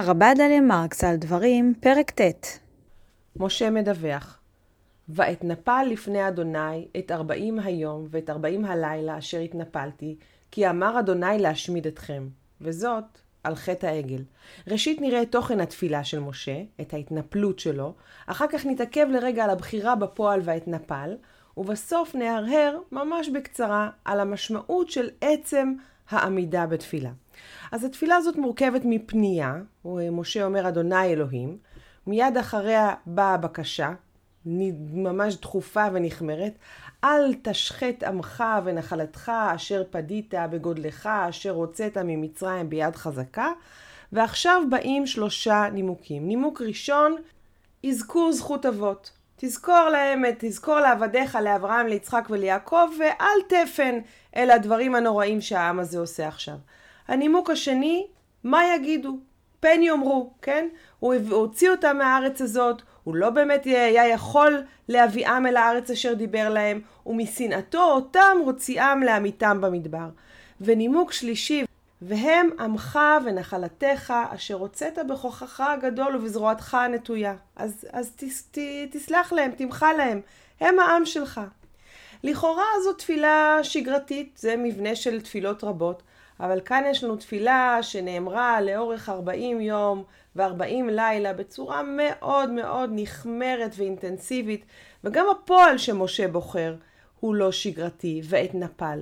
הרבה דליה מרקס על דברים, פרק ט'. משה מדווח ואתנפל לפני אדוני את ארבעים היום ואת ארבעים הלילה אשר התנפלתי, כי אמר אדוני להשמיד אתכם, וזאת על חטא העגל. ראשית נראה את תוכן התפילה של משה, את ההתנפלות שלו, אחר כך נתעכב לרגע על הבחירה בפועל והאתנפל, ובסוף נהרהר ממש בקצרה על המשמעות של עצם העמידה בתפילה. אז התפילה הזאת מורכבת מפנייה, משה אומר אדוני אלוהים, מיד אחריה באה הבקשה, ממש דחופה ונחמרת, אל תשחט עמך ונחלתך אשר פדית בגודלך אשר הוצאת ממצרים ביד חזקה. ועכשיו באים שלושה נימוקים. נימוק ראשון, אזכור זכות אבות. תזכור להם, תזכור לעבדיך, לאברהם, ליצחק וליעקב, ואל תפן אל הדברים הנוראים שהעם הזה עושה עכשיו. הנימוק השני, מה יגידו? פן יאמרו, כן? הוא הוציא אותם מהארץ הזאת, הוא לא באמת היה יכול להביאם אל הארץ אשר דיבר להם, ומשנאתו אותם הוציאם לעמיתם במדבר. ונימוק שלישי, והם עמך ונחלתך אשר הוצאת בכוחך הגדול ובזרועתך הנטויה. אז, אז תס, ת, תסלח להם, תמחה להם, הם העם שלך. לכאורה זו תפילה שגרתית, זה מבנה של תפילות רבות, אבל כאן יש לנו תפילה שנאמרה לאורך 40 יום ו-40 לילה בצורה מאוד מאוד נחמרת ואינטנסיבית, וגם הפועל שמשה בוחר הוא לא שגרתי ואת נפל.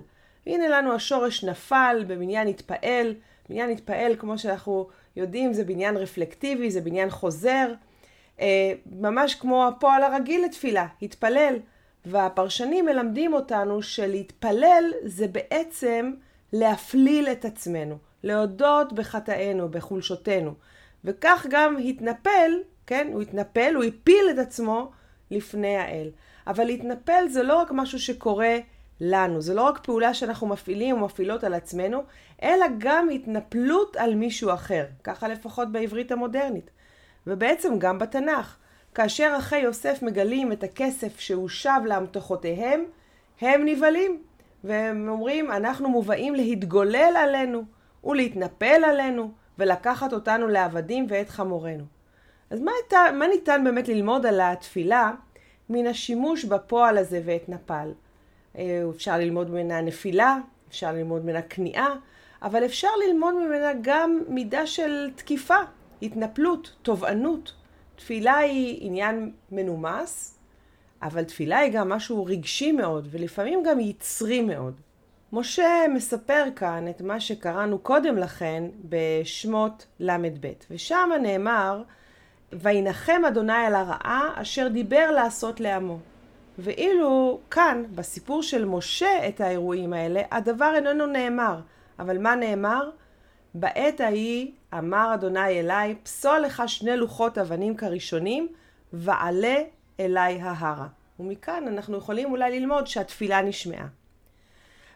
הנה לנו השורש נפל בבניין התפעל. בניין התפעל, כמו שאנחנו יודעים, זה בניין רפלקטיבי, זה בניין חוזר. אה, ממש כמו הפועל הרגיל לתפילה, התפלל. והפרשנים מלמדים אותנו שלהתפלל זה בעצם להפליל את עצמנו, להודות בחטאינו, בחולשותינו. וכך גם התנפל, כן, הוא התנפל, הוא הפיל את עצמו לפני האל. אבל להתנפל זה לא רק משהו שקורה לנו, זה לא רק פעולה שאנחנו מפעילים או מפעילות על עצמנו, אלא גם התנפלות על מישהו אחר, ככה לפחות בעברית המודרנית. ובעצם גם בתנ"ך. כאשר אחי יוסף מגלים את הכסף שהושב להמתחותיהם, הם נבהלים. והם אומרים, אנחנו מובאים להתגולל עלינו ולהתנפל עלינו ולקחת אותנו לעבדים ואת חמורנו. אז מה, הייתה, מה ניתן באמת ללמוד על התפילה מן השימוש בפועל הזה ואת נפל? אה, אפשר ללמוד ממנה נפילה, אפשר ללמוד ממנה כניעה, אבל אפשר ללמוד ממנה גם מידה של תקיפה, התנפלות, תובענות. תפילה היא עניין מנומס, אבל תפילה היא גם משהו רגשי מאוד, ולפעמים גם יצרי מאוד. משה מספר כאן את מה שקראנו קודם לכן בשמות ל"ב, ושם נאמר, וינחם אדוני על הרעה אשר דיבר לעשות לעמו. ואילו כאן, בסיפור של משה את האירועים האלה, הדבר איננו נאמר. אבל מה נאמר? בעת ההיא אמר אדוני אלי, פסול לך שני לוחות אבנים כראשונים, ועלה אלי ההרה. ומכאן אנחנו יכולים אולי ללמוד שהתפילה נשמעה.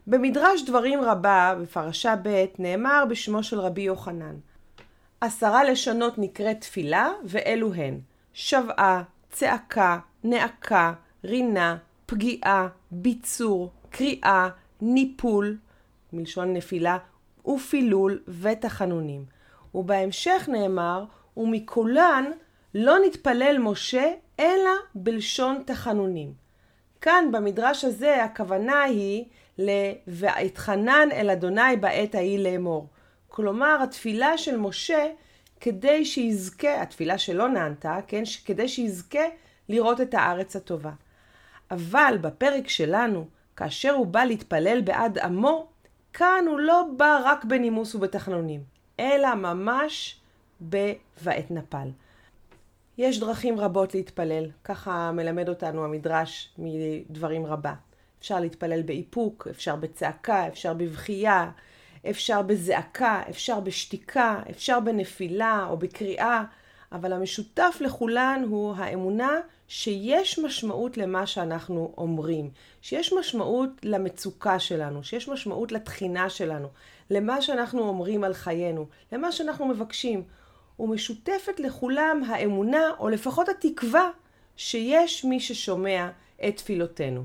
במדרש דברים רבה, בפרשה ב', נאמר בשמו של רבי יוחנן, עשרה לשונות נקראת תפילה, ואלו הן שבעה, צעקה, נאקה, רינה, פגיעה, ביצור, קריאה, ניפול, מלשון נפילה, ופילול ותחנונים. ובהמשך נאמר, ומכולן לא נתפלל משה אלא בלשון תחנונים. כאן במדרש הזה הכוונה היא ל"ואתחנן אל אדוני בעת ההיא לאמור". כלומר התפילה של משה כדי שיזכה, התפילה שלא נענתה, כן, כדי שיזכה לראות את הארץ הטובה. אבל בפרק שלנו, כאשר הוא בא להתפלל בעד עמו, כאן הוא לא בא רק בנימוס ובתחנונים, אלא ממש ב"ואת נפל". יש דרכים רבות להתפלל, ככה מלמד אותנו המדרש מדברים רבה. אפשר להתפלל באיפוק, אפשר בצעקה, אפשר בבכייה, אפשר בזעקה, אפשר בשתיקה, אפשר בנפילה או בקריאה, אבל המשותף לכולן הוא האמונה שיש משמעות למה שאנחנו אומרים, שיש משמעות למצוקה שלנו, שיש משמעות לתחינה שלנו, למה שאנחנו אומרים על חיינו, למה שאנחנו מבקשים. ומשותפת לכולם האמונה, או לפחות התקווה, שיש מי ששומע את תפילותינו.